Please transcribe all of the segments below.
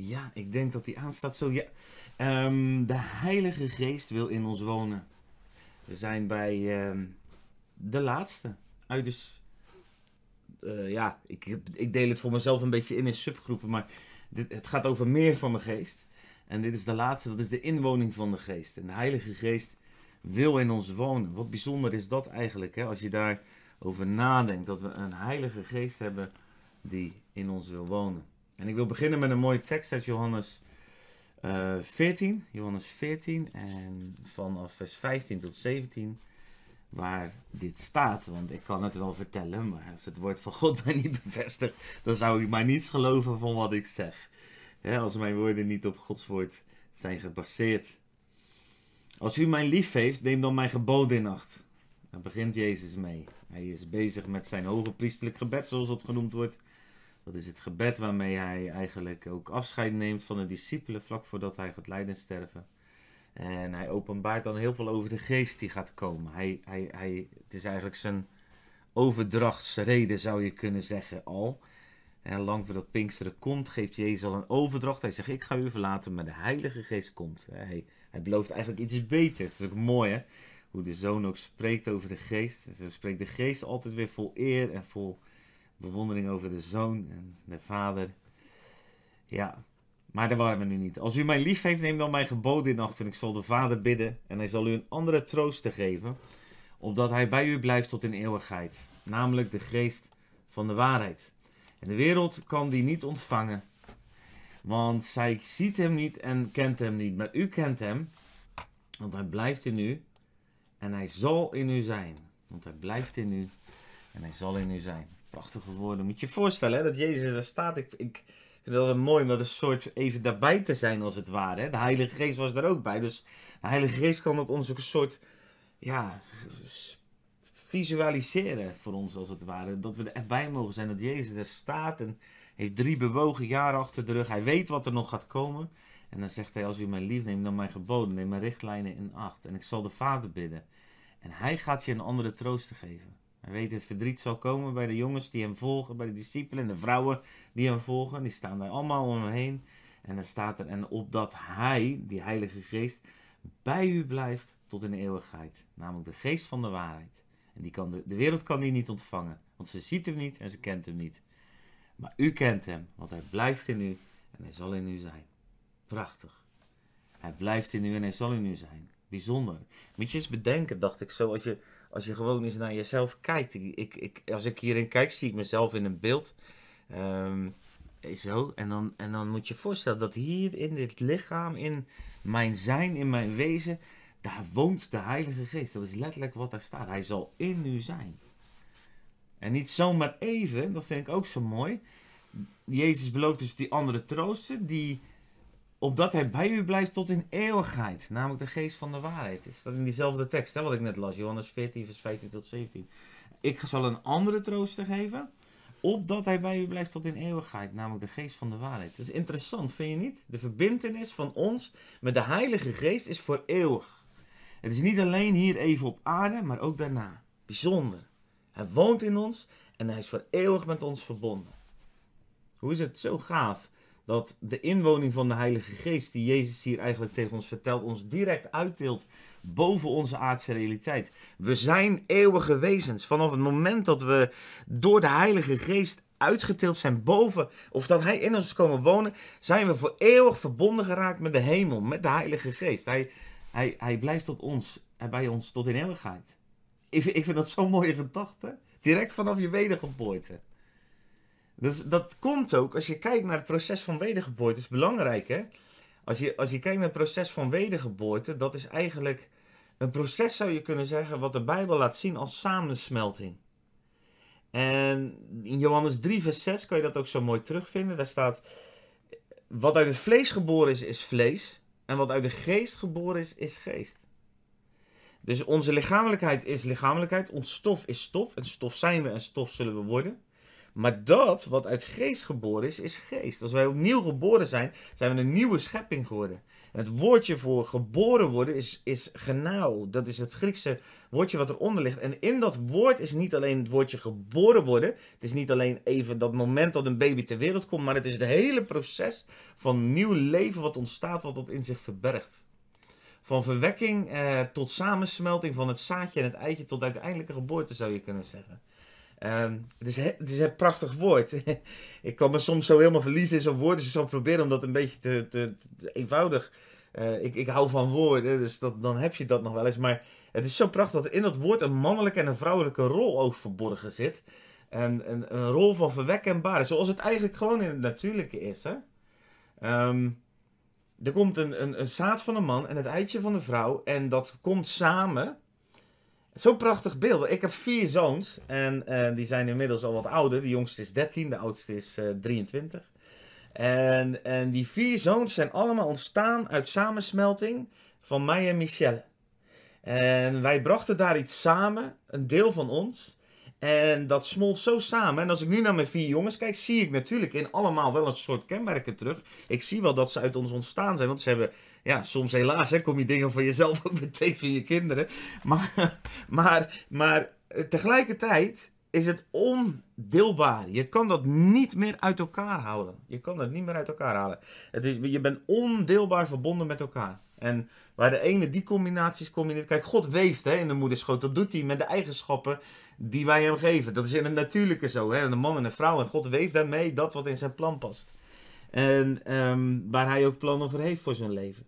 Ja, ik denk dat die aanstaat zo. Ja. Ehm, de Heilige Geest wil in ons wonen. We zijn bij ehm, de laatste. Uit dus, ja, ik, ik deel het voor mezelf een beetje in in subgroepen, maar dit, het gaat over meer van de Geest. En dit is de laatste, dat is de inwoning van de Geest. En de Heilige Geest wil in ons wonen. Wat bijzonder is dat eigenlijk, hè? als je daarover nadenkt, dat we een Heilige Geest hebben die in ons wil wonen. En ik wil beginnen met een mooie tekst uit Johannes uh, 14. Johannes 14 en vanaf vers 15 tot 17 waar dit staat. Want ik kan het wel vertellen, maar als het woord van God mij niet bevestigt, dan zou ik maar niets geloven van wat ik zeg. als mijn woorden niet op Gods woord zijn gebaseerd. Als u mij lief heeft, neem dan mijn geboden in acht. Daar begint Jezus mee. Hij is bezig met zijn hoge priestelijk gebed, zoals het genoemd wordt. Dat is het gebed waarmee hij eigenlijk ook afscheid neemt van de discipelen vlak voordat hij gaat lijden en sterven. En hij openbaart dan heel veel over de geest die gaat komen. Hij, hij, hij, het is eigenlijk zijn overdrachtsreden, zou je kunnen zeggen, al. En lang voordat Pinksteren komt, geeft Jezus al een overdracht. Hij zegt, ik ga u verlaten, maar de Heilige Geest komt. Hij, hij belooft eigenlijk iets beters. Dat is ook mooi, hè? Hoe de Zoon ook spreekt over de Geest. Zo spreekt de Geest altijd weer vol eer en vol bewondering over de Zoon en de Vader. Ja, maar daar waren we nu niet. Als u mij lief heeft, neem dan mijn geboden in acht. En ik zal de Vader bidden. En hij zal u een andere troost te geven. Opdat hij bij u blijft tot in eeuwigheid. Namelijk de geest van de waarheid. En de wereld kan die niet ontvangen. Want zij ziet hem niet en kent hem niet. Maar u kent hem. Want hij blijft in u. En hij zal in u zijn. Want hij blijft in u. En hij zal in u zijn. Prachtige woorden. Moet je je voorstellen hè, dat Jezus er staat. Ik, ik, vind het mooi om dat een soort even daarbij te zijn als het ware. Hè? De Heilige Geest was er ook bij. Dus de Heilige Geest kan op ons ook een soort ja, visualiseren voor ons als het ware. Dat we er bij mogen zijn. Dat Jezus er staat en heeft drie bewogen jaren achter de rug. Hij weet wat er nog gaat komen. En dan zegt hij, als u mij lief neemt, dan mijn geboden, neem mijn richtlijnen in acht. En ik zal de Vader bidden. En hij gaat je een andere troost geven. Hij weet het verdriet zal komen bij de jongens die hem volgen, bij de discipelen en de vrouwen die hem volgen. Die staan daar allemaal om hem heen. En dan staat er, en opdat hij, die Heilige Geest, bij u blijft tot in de eeuwigheid. Namelijk de geest van de waarheid. En die kan de, de wereld kan die niet ontvangen, want ze ziet hem niet en ze kent hem niet. Maar u kent hem, want hij blijft in u en hij zal in u zijn. Prachtig. Hij blijft in u en hij zal in u zijn. Bijzonder. Moet je eens bedenken, dacht ik zo, als je als je gewoon eens naar jezelf kijkt. Ik, ik, als ik hierin kijk, zie ik mezelf in een beeld. Um, zo. En dan, en dan moet je voorstellen dat hier in dit lichaam, in mijn zijn, in mijn wezen, daar woont de Heilige Geest. Dat is letterlijk wat daar staat. Hij zal in u zijn. En niet zomaar even, dat vind ik ook zo mooi. Jezus belooft dus die andere troosten, die opdat hij bij u blijft tot in eeuwigheid. Namelijk de geest van de waarheid. Het staat in diezelfde tekst, hè, wat ik net las. Johannes 14, vers 15 tot 17. Ik zal een andere trooster geven. Opdat hij bij u blijft tot in eeuwigheid. Namelijk de geest van de waarheid. Dat is interessant, vind je niet? De verbindenis van ons met de Heilige Geest is voor eeuwig. Het is niet alleen hier even op aarde, maar ook daarna. Bijzonder. Hij woont in ons en hij is voor eeuwig met ons verbonden. Hoe is het zo gaaf dat de inwoning van de Heilige Geest, die Jezus hier eigenlijk tegen ons vertelt, ons direct uitdeelt boven onze aardse realiteit. We zijn eeuwige wezens. Vanaf het moment dat we door de Heilige Geest uitgeteeld zijn boven, of dat Hij in ons is komen wonen, zijn we voor eeuwig verbonden geraakt met de hemel, met de Heilige Geest. Hij, hij, hij blijft tot ons, bij ons tot in eeuwigheid. Ik, ik vind dat zo'n mooie gedachte. Direct vanaf je wedergeboorte. Dus dat komt ook, als je kijkt naar het proces van wedergeboorte, is belangrijk hè. Als je, als je kijkt naar het proces van wedergeboorte, dat is eigenlijk een proces zou je kunnen zeggen wat de Bijbel laat zien als samensmelting. En in Johannes 3 vers 6 kan je dat ook zo mooi terugvinden. Daar staat, wat uit het vlees geboren is, is vlees. En wat uit de geest geboren is, is geest. Dus onze lichamelijkheid is lichamelijkheid. Ons stof is stof. En stof zijn we en stof zullen we worden. Maar dat wat uit geest geboren is, is geest. Als wij opnieuw geboren zijn, zijn we een nieuwe schepping geworden. En het woordje voor geboren worden is, is genau. Dat is het Griekse woordje wat eronder ligt. En in dat woord is niet alleen het woordje geboren worden. Het is niet alleen even dat moment dat een baby ter wereld komt. Maar het is het hele proces van nieuw leven wat ontstaat, wat dat in zich verbergt. Van verwekking eh, tot samensmelting van het zaadje en het eitje tot uiteindelijke geboorte zou je kunnen zeggen. Uh, het, is, is een prachtig woord. ik kan me soms zo helemaal verliezen in zo'n woord. Dus ik zal proberen om dat een beetje te, te, eenvoudig. Uh, ik, ik hou van woorden, dus dat, dan heb je dat nog wel eens. Maar het is zo prachtig dat in dat woord een mannelijke en een vrouwelijke rol ook verborgen zit. En een, een rol van verwekken en baren. Zoals het eigenlijk gewoon in het natuurlijke is. Hè? Um, er komt een, een, een zaad van een man en het eitje van de vrouw. En dat komt samen. Zo'n prachtig beeld. Ik heb vier zoons. En uh, die zijn inmiddels al wat ouder. De jongste is 13, de oudste is uh, 23. En, en die vier zoons zijn allemaal ontstaan uit samensmelting van mij en Michelle. En wij brachten daar iets samen, een deel van ons. En dat smolt zo samen. En als ik nu naar mijn vier jongens kijk, zie ik natuurlijk in allemaal wel een soort kenmerken terug. Ik zie wel dat ze uit ons ontstaan zijn. Want ze hebben, ja, soms helaas hè, kom je dingen van jezelf ook weer tegen je kinderen. Maar, maar, maar tegelijkertijd is het ondeelbaar. Je kan dat niet meer uit elkaar houden. Je kan dat niet meer uit elkaar halen. Het is, je bent ondeelbaar verbonden met elkaar. En waar de ene die combinaties combineert. Kijk, God weeft hè, in de moederschoot. Dat doet hij met de eigenschappen die wij hem geven. Dat is in het natuurlijke zo. Hè? Een man en een vrouw. En God weeft daarmee dat wat in zijn plan past. En um, waar hij ook plannen voor heeft voor zijn leven.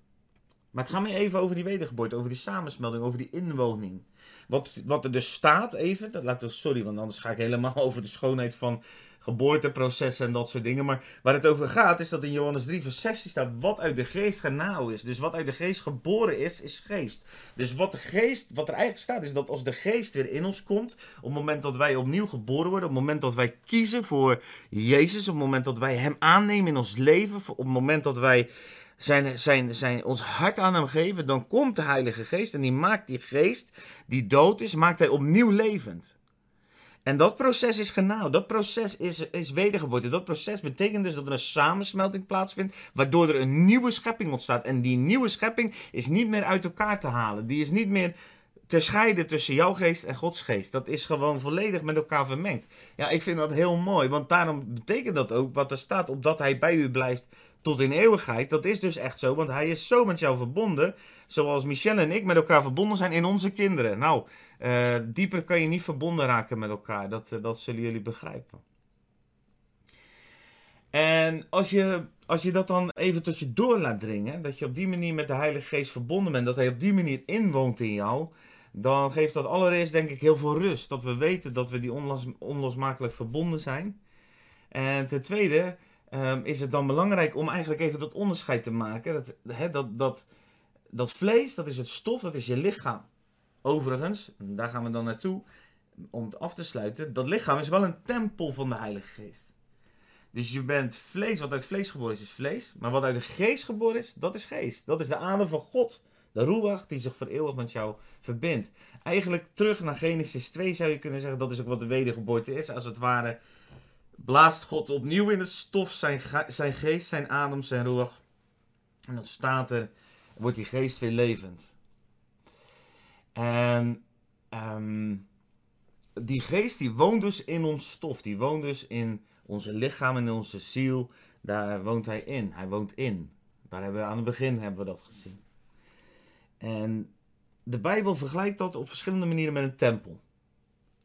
Maar het gaat me even over die wedergeboorte, over die samensmelding, over die inwoning. Wat, wat er dus staat, even, dat laat sorry, want anders ga ik helemaal over de schoonheid van geboorteprocessen en dat soort dingen. Maar waar het over gaat, is dat in Johannes 3, vers 16 staat: wat uit de geest genauw is. Dus wat uit de geest geboren is, is geest. Dus wat de geest, wat er eigenlijk staat, is dat als de geest weer in ons komt, op het moment dat wij opnieuw geboren worden, op het moment dat wij kiezen voor Jezus, op het moment dat wij Hem aannemen in ons leven, op het moment dat wij zijn, zijn, zijn, ons hart aan hem geven, dan komt de Heilige Geest en die maakt die geest die dood is, maakt hij opnieuw levend. En dat proces is genauw. Dat proces is, is wedergeboorte. Dat proces betekent dus dat er een samensmelting plaatsvindt, waardoor er een nieuwe schepping ontstaat. En die nieuwe schepping is niet meer uit elkaar te halen. Die is niet meer te scheiden tussen jouw geest en Gods geest. Dat is gewoon volledig met elkaar vermengd. Ja, ik vind dat heel mooi, want daarom betekent dat ook wat er staat, opdat hij bij u blijft tot in eeuwigheid. Dat is dus echt zo, want hij is zo met jou verbonden, zoals Michelle en ik met elkaar verbonden zijn in onze kinderen. Nou, uh, dieper kan je niet verbonden raken met elkaar, dat, uh, dat zullen jullie begrijpen. En als je, als je dat dan even tot je door laat dringen, dat je op die manier met de Heilige Geest verbonden bent, dat hij op die manier inwoont in jou, dan geeft dat allereerst denk ik heel veel rust. Dat we weten dat we die onlos, onlosmakelijk verbonden zijn. En ten tweede, um, is het dan belangrijk om eigenlijk even dat onderscheid te maken. Dat, dat, dat, dat vlees, dat is het stof, dat is je lichaam. Overigens, daar gaan we dan naartoe om het af te sluiten. Dat lichaam is wel een tempel van de Heilige Geest. Dus je bent vlees, wat uit vlees geboren is, is vlees. Maar wat uit de geest geboren is, dat is geest. Dat is de adem van God. De roewacht die zich voor eeuwig met jou verbindt. Eigenlijk terug naar Genesis 2 zou je kunnen zeggen. Dat is ook wat de wedergeboorte is. Als het ware blaast God opnieuw in het stof zijn, zijn geest, zijn adem, zijn roer. En dan staat er, wordt die geest weer levend. En um, die geest die woont dus in ons stof. Die woont dus in onze lichaam en in onze ziel. Daar woont hij in. Hij woont in. Daar hebben we aan het begin hebben we dat gezien. En de Bijbel vergelijkt dat op verschillende manieren met een tempel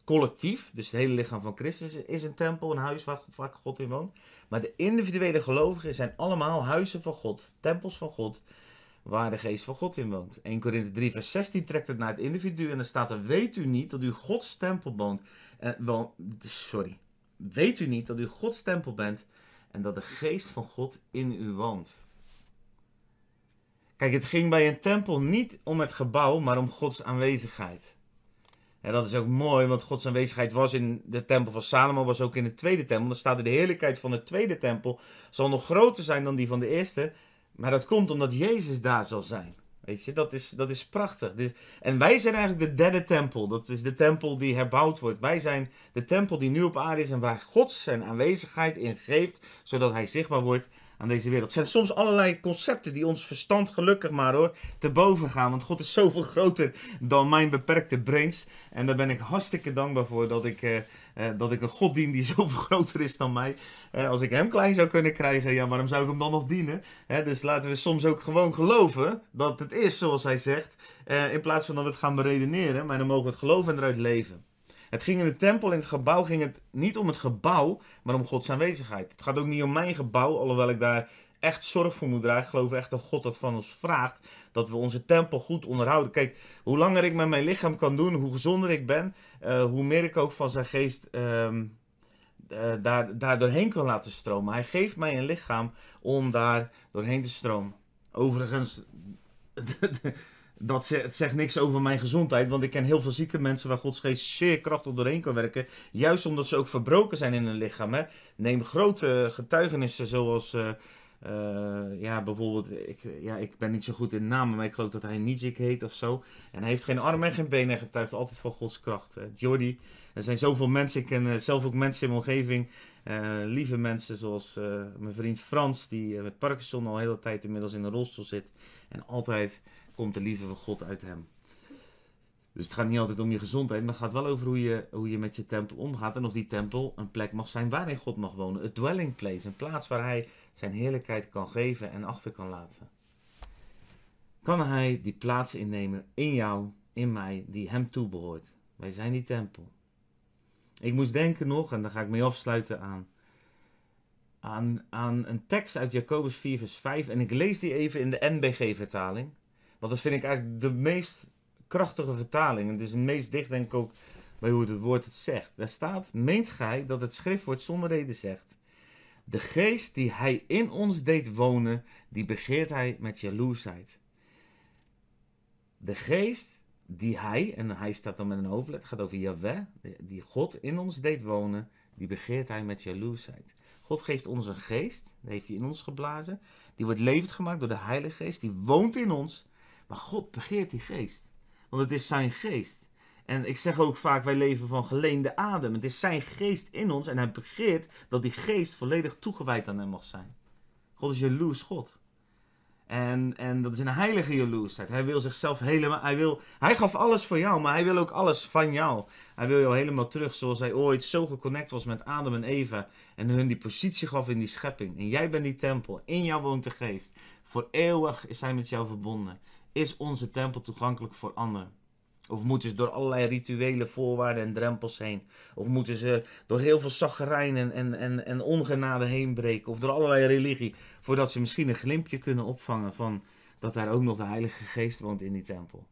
collectief, dus het hele lichaam van Christus is een tempel, een huis waar vaak God in woont. Maar de individuele gelovigen zijn allemaal huizen van God, tempels van God, waar de geest van God in woont. 1 Korinthe 3 vers 16 trekt het naar het individu en dan staat er, weet u niet dat u Gods tempel woont, wel, sorry, weet u niet dat u Gods tempel bent en dat de geest van God in u woont. Kijk, het ging bij een tempel niet om het gebouw, maar om Gods aanwezigheid. En dat is ook mooi, want Gods aanwezigheid was in de tempel van Salomo, was ook in de tweede tempel. Dan staat er de heerlijkheid van de tweede tempel zal nog groter zijn dan die van de eerste. Maar dat komt omdat Jezus daar zal zijn. Weet je, dat is, dat is prachtig. En wij zijn eigenlijk de derde tempel. Dat is de tempel die herbouwd wordt. Wij zijn de tempel die nu op aarde is en waar God zijn aanwezigheid in geeft, zodat hij zichtbaar wordt aan deze wereld. Het zijn soms allerlei concepten die ons verstand gelukkig maar hoor te boven gaan. Want God is zoveel groter dan mijn beperkte brains. En daar ben ik hartstikke dankbaar voor dat ik, uh, dat ik een God dien die zoveel groter is dan mij. Uh, als ik hem klein zou kunnen krijgen, ja, waarom zou ik hem dan nog dienen? dus laten we soms ook gewoon geloven dat het is zoals hij zegt. in plaats van dat we het gaan beredeneren, maar dan mogen we het geloven en eruit leven. Het ging in de tempel, in het gebouw, ging het niet om het gebouw, maar om Gods aanwezigheid. Het gaat ook niet om mijn gebouw, alhoewel ik daar echt zorg voor moet dragen. Ik geloof echt dat God dat van ons vraagt, dat we onze tempel goed onderhouden. Kijk, hoe langer ik met mijn lichaam kan doen, hoe gezonder ik ben, uh, hoe meer ik ook van zijn geest uh, uh, daar, daar doorheen kan laten stromen. Hij geeft mij een lichaam om daar doorheen te stromen. Overigens, dat het zegt niks over mijn gezondheid. Want ik ken heel veel zieke mensen waar Gods geest zeer krachtig doorheen kan werken. Juist omdat ze ook verbroken zijn in hun lichaam. Neem grote getuigenissen zoals... Uh, uh, ja, bijvoorbeeld, ik, ja, ik ben niet zo goed in namen, maar ik geloof dat hij Nijik heet of zo. En hij heeft geen armen en geen benen en getuigt altijd van Gods kracht. Jordi, er zijn zoveel mensen, ik ken zelf ook mensen in mijn omgeving, lieve mensen zoals mijn vriend Frans, die met Parkinson al de hele tijd inmiddels in een rolstoel zit. En altijd komt de liefde van God uit hem. Dus het gaat niet altijd om je gezondheid, maar het gaat wel over hoe je, hoe je met je tempel omgaat. En of die tempel een plek mag zijn waarin God mag wonen. Een dwelling place, een plaats waar hij zijn heerlijkheid kan geven en achter kan laten. Kan hij die plaats innemen in jou, in mij, die hem toebehoort. Wij zijn die tempel. Ik moest denken nog, en daar ga ik mee afsluiten aan, aan, aan een tekst uit Jacobus 4, vers 5. En ik lees die even in de NBG-vertaling. Want dat vind ik eigenlijk de meest krachtige vertaling. En het is het meest dicht, denk ik ook, bij hoe het woord het zegt. Daar staat: Meent gij dat het schriftwoord zonder reden zegt? De geest die hij in ons deed wonen, die begeert hij met jaloersheid. De geest die hij, en hij staat dan met een hoofdlet, gaat over Yahweh, die God in ons deed wonen, die begeert hij met jaloersheid. God geeft ons een geest, die heeft hij in ons geblazen. Die wordt levend gemaakt door de Heilige Geest, die woont in ons. Maar God begeert die geest. Want het is zijn geest. En ik zeg ook vaak, wij leven van geleende adem. Het is zijn geest in ons en hij begeert dat die geest volledig toegewijd aan hem mag zijn. God is jaloers God. En, en dat is een heilige jaloersheid. Hij wil zichzelf helemaal. Hij, wil, hij gaf alles voor jou, maar hij wil ook alles van jou. Hij wil jou helemaal terug zoals hij ooit zo geconnect was met Adam en Eva. En hun die positie gaf in die schepping. En jij bent die tempel. In jou woont de geest. Voor eeuwig is hij met jou verbonden is onze tempel toegankelijk voor anderen? Of moeten ze door allerlei rituele voorwaarden en drempels heen? Of moeten ze door heel veel zaggerijn en, en, en, en ongenade heen breken? Of door allerlei religie, voordat ze misschien een glimpje kunnen opvangen van dat daar ook nog de Heilige Geest woont in die tempel?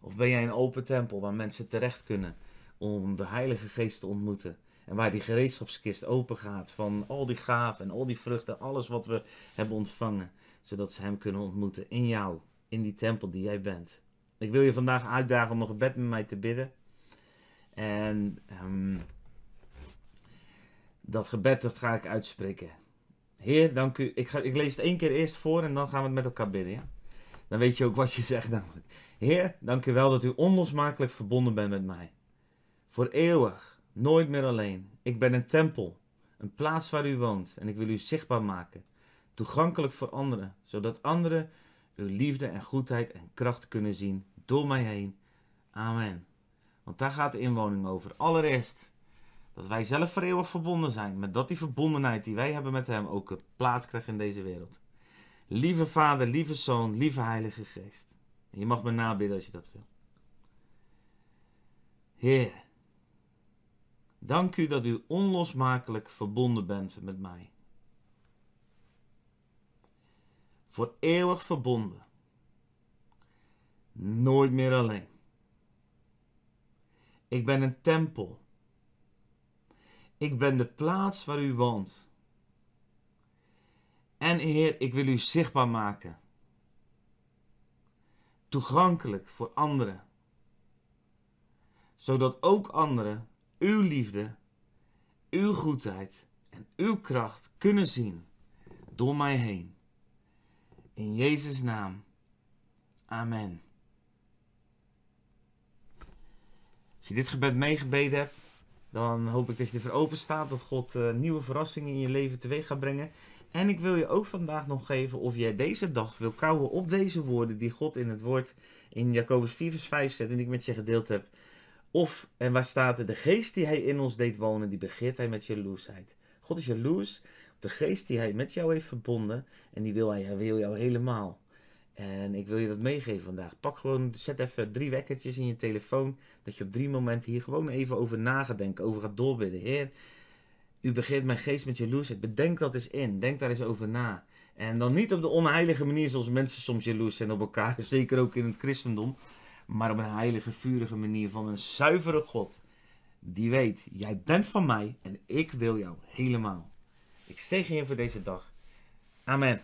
Of ben jij een open tempel waar mensen terecht kunnen om de Heilige Geest te ontmoeten? En waar die gereedschapskist open gaat van al die gaven en al die vruchten, alles wat we hebben ontvangen, zodat ze Hem kunnen ontmoeten in jou in die tempel die jij bent. Ik wil je vandaag uitdagen om nog een bed met mij te bidden. En um, dat gebed dat ga ik uitspreken. Heer, dank u. Ik, ga, ik lees het één keer eerst voor en dan gaan we het met elkaar bidden. Dan weet je ook wat je zegt namelijk. Heer, dank u wel dat u onlosmakelijk verbonden bent met mij. Voor eeuwig, nooit meer alleen. Ik ben een tempel, een plaats waar u woont en ik wil u zichtbaar maken. Toegankelijk voor anderen, zodat anderen uw liefde en goedheid en kracht kunnen zien door mij heen. Amen. Want daar gaat de inwoning over. Allereerst dat wij zelf voor eeuwig verbonden zijn, met dat die verbondenheid die wij hebben met Hem ook plaats krijgt in deze wereld. Lieve Vader, lieve Zoon, lieve Heilige Geest. Je mag me nabidden als je dat wil. Heer, dank u dat u onlosmakelijk verbonden bent met mij. Voor eeuwig verbonden. Nooit meer alleen. Ik ben een tempel. Ik ben de plaats waar u woont. En Heer, ik wil u zichtbaar maken. Toegankelijk voor anderen. Zodat ook anderen uw liefde, uw goedheid en uw kracht kunnen zien door mij heen. In Jezus' naam. Amen. Als dit gebed meegebeden hebt, dan hoop ik dat je ervoor open staat dat God uh, nieuwe verrassingen in je leven teweeg gaat brengen. En ik wil je ook vandaag nog geven of jij deze dag wil kouwen op deze woorden die God in het woord in Jacobus 4 vers 5 zet en ik met je gedeeld heb. Of, en waar staat er, de geest die hij in ons deed wonen, die begeert hij met jaloersheid. God is jaloers op de geest die hij met jou heeft verbonden en die wil hij, hij wil jou helemaal. En ik wil je dat meegeven vandaag. Pak gewoon, zet even drie wekkertjes in je telefoon. Dat je op drie momenten hier gewoon even over na gaat denken. Over gaat doorbidden. Heer, u begint mijn geest met jaloersheid. Bedenk dat eens in. Denk daar eens over na. En dan niet op de onheilige manier zoals mensen soms jaloers zijn op elkaar. Zeker ook in het christendom. Maar op een heilige, vurige manier van een zuivere God. Die weet, jij bent van mij en ik wil jou helemaal. Ik zegen je voor deze dag. Amen.